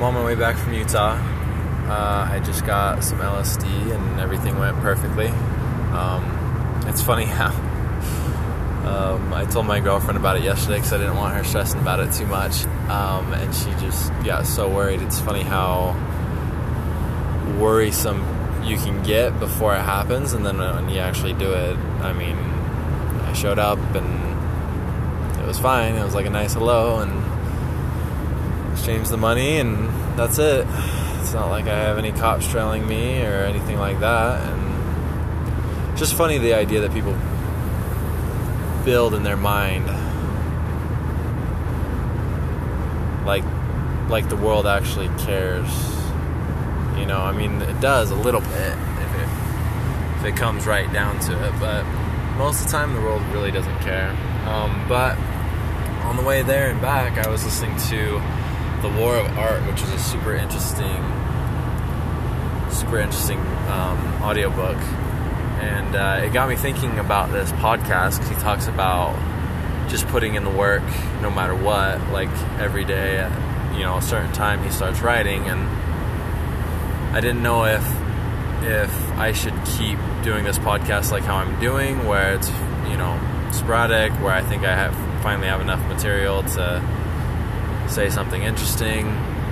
May be فا ہی جس کی and ایٚوریتھ ورفی it فنٹ my god phone yes in here and same and see just it fun how were is some you can get before happiness thought I mean sure was fine low and idea people mood like like the و work out is a interesting super interesting audio work and if گوم I thinking about this podcast he talk about just thing in work no more what like every day you know sometime trying and I don't know if if I should keep during this podcast like have I'm doing what you why them have in of materials something interesting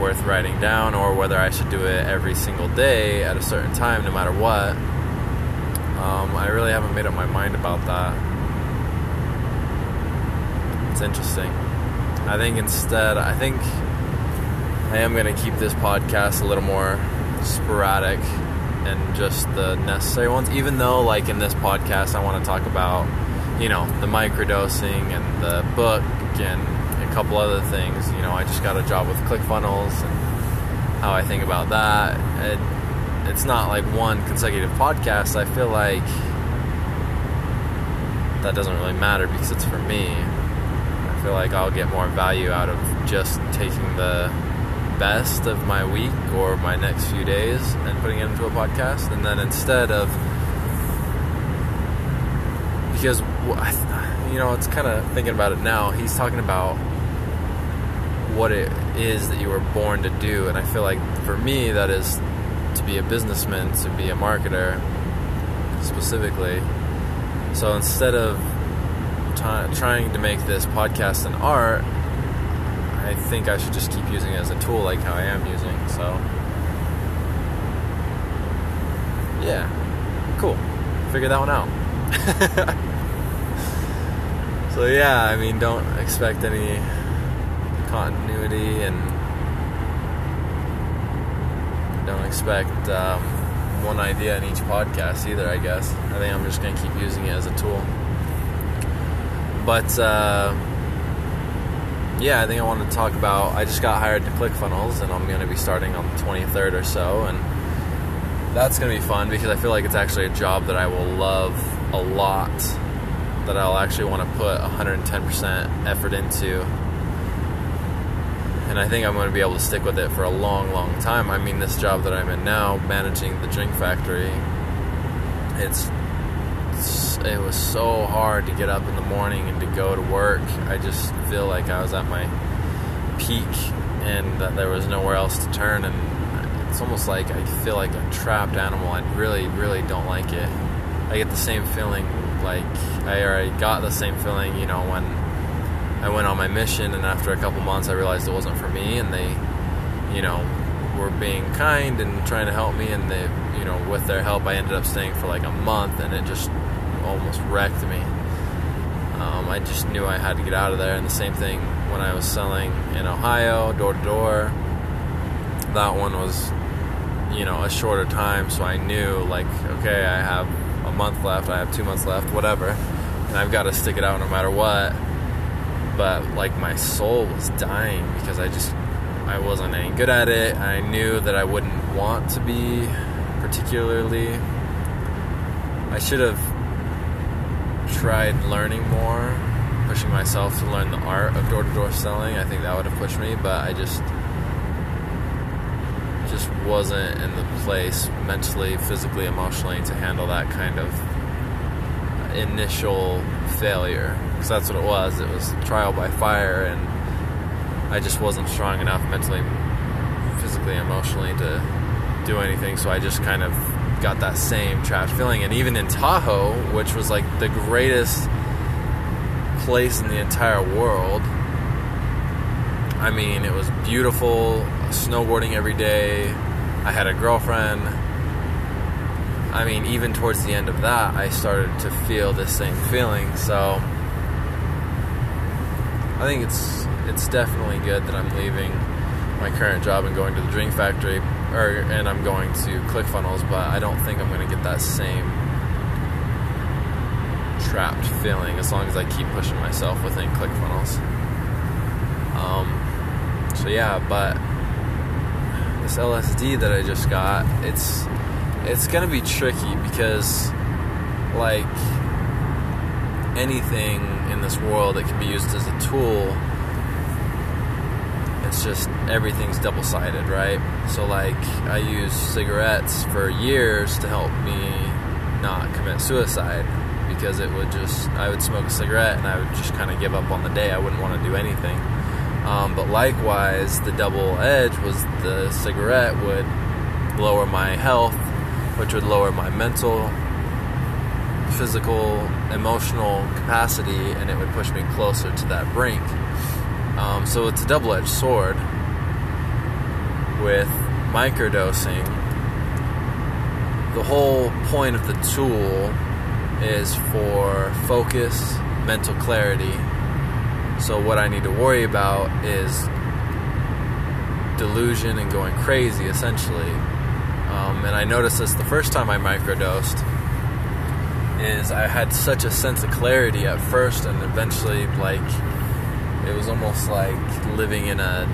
wording then or whether I should every single day add sir the ما وَ مےٚ ما ما پاو interesting anchor I think um keep the podcast lower super just نَس وۄنۍ even know like in this podcast I وۄنۍ talk about یہِ ما کیڈو thing and then job wanna I think about that it's not like one podcast I feel like that is more it forget you are just my week or my next few days far as now where is your bond ٹیٖٹ is to a business man to be a marketer specifically sound self trying to make the کیسَن are think I should using as in two like so Fida so don't expect continuity and don't expect um, one idea in each podcast either, I guess. I think I'm just going to keep using it as a tool. But, uh, yeah, I think I want to talk about, I just got hired to ClickFunnels and I'm going to be starting on the 23rd or so and that's going to be fun because I feel like it's actually a job that I will love a lot that I'll actually want to put 110% effort into And I think I'm going to be able to stick with it for a long, long time. I mean, this job that I'm in now, managing the drink factory, it was so hard to get up in the morning and to go to work. I just feel like I was at my peak and that there was nowhere else to turn. And it's almost like I feel like a trapped animal. I really, really don't like it. I get the same feeling, like I already got the same feeling, you know, when one of my machine for me and were being help me and with their help understanding for like اَنٛتھ just almost same thing وَنٛگ and high door door one you know a sure time so I knew you like okay I have اَنتھ life I have تھریتھ life whatever like my soul time because I was in grey knew that I would want be particularly I should try learning more خۄش my self I think خۄشؤنۍ be just just was in in the place mentally physically emotionally handle it kind of اِنشو فیلیز try by fire and I just was um strong in of mentally physically emotionally تہٕ greatest place ہا world I mean was beautiful snowboarding every day I had a girlfriend I mean towards the end of that to feel them feeling going to drink factory it's can be چیٖ because like anything in this world can be used the اِو it just everything is double side A so like I use cigarette for years to help me نیٚبین suicide because I what just I with سمکل cigarette I was just کانٛہہ کیٚنٛہہ on the اَت won't ڈی ایتھِ bike ways double it was دِگرٮ۪ٹ with love my help what لاے مینسو physical emotional capacity and وٕچھ me close that brink so وَبل each sword with microdosing the whole point of دوٗ is for focus مینسو clarity so where I need دوٚر باو is to لوٗجن in gone crazy E essentially man I nervous first time I microdosed is I had such a sense of clear first and like it was almost like living in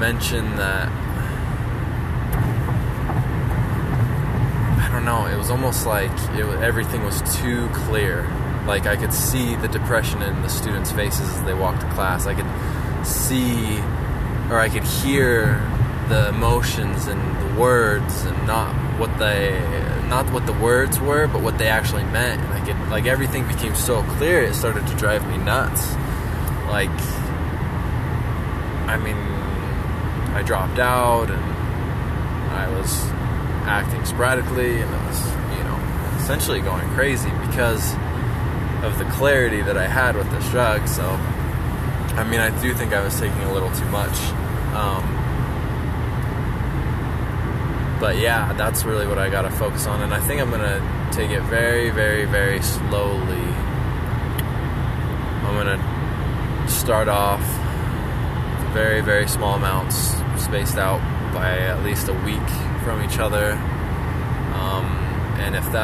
mansion was almost like everything was clear like I can see the depression in the سِٹوٗڈ walk can see I get hear the emotion in word اِنٹ what that what's where but دیکشن may I get like every thing we came so clear to drive me نس like I mean drop down I was act اِنسپائلی going crazy because دِلیرِٹی their here what drug میٖنک I was so much ٹیری very variate up very very smalls week from and if the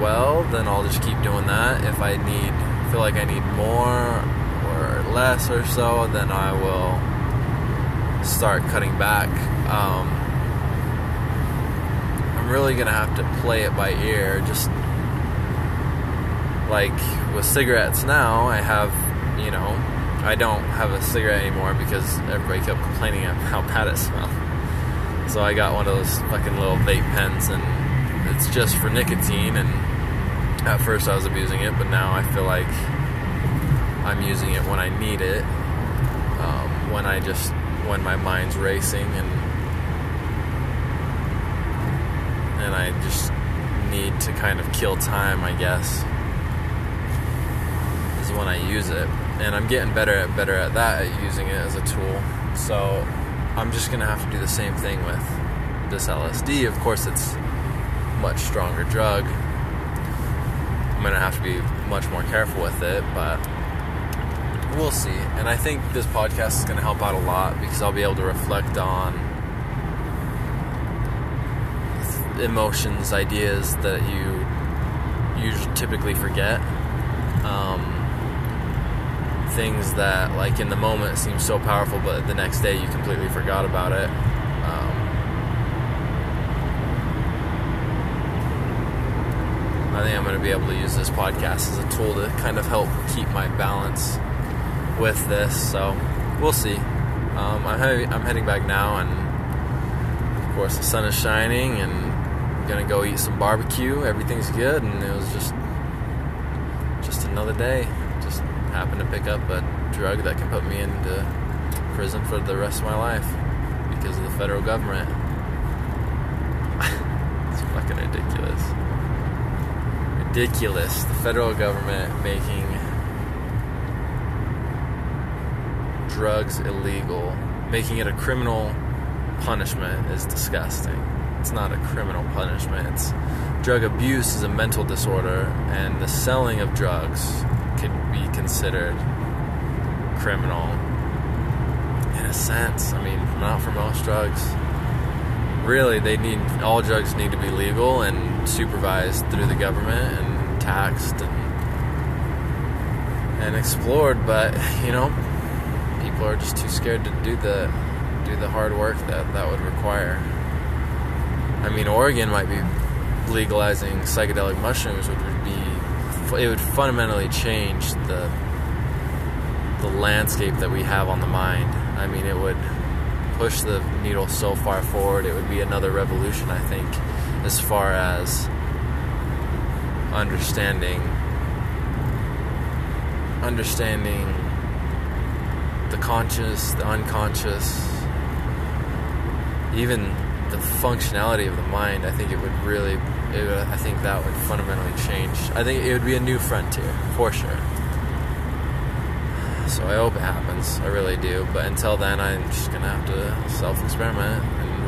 ویٖپ down if I need feed more less than و start cutting back. Um, I'm really gonna have to play it by ear. Just like with cigarettes now, I have, you know, I don't have a cigarette anymore because everybody kept complaining of how bad it smelled. So I got one of those fucking little vape pens, and it's just for nicotine, and at first I was abusing it, but now I feel like I'm using it when I need it, um, when I just when my mod racing in and I just need kind of kills my guess one I use and um گے using how so I'm just have to D the same thing with this L D of course it but strong drug man have to D much where فتھ but this podcasts of reflect emotions ideas the you you typically فِکی things the like in the moment sorrowful نیکٕسٹلی fit are bar podcast the kind of have keep my balance with less of some um he big now and course sunshine and can go سار کِو every تِنٛگ is گِنٛد just just no just hip pick up but ٹیٖ E and reason for rest my life because فیٚرو go may drug ego making in criminal punishment is this guess اِٹمنو punishment drug a abuse is mental disorder and deal of drugs get بنسیڈر drug need to go and supervise treatment and ایکوڈ با ڈ work that require organ maybe legalising much would bat فَنڈَم change the the landscape the we have on the mind I mean would first دیٖڈ all so for forward it would be either revolution I think as far as understanding understanding the conscious the unconscious even the function mind real don't change it be of friend فوپ help relative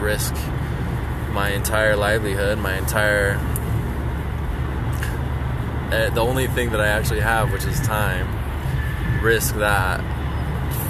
risk my اِنسا لایفلی high inside have وُچھ is time risk the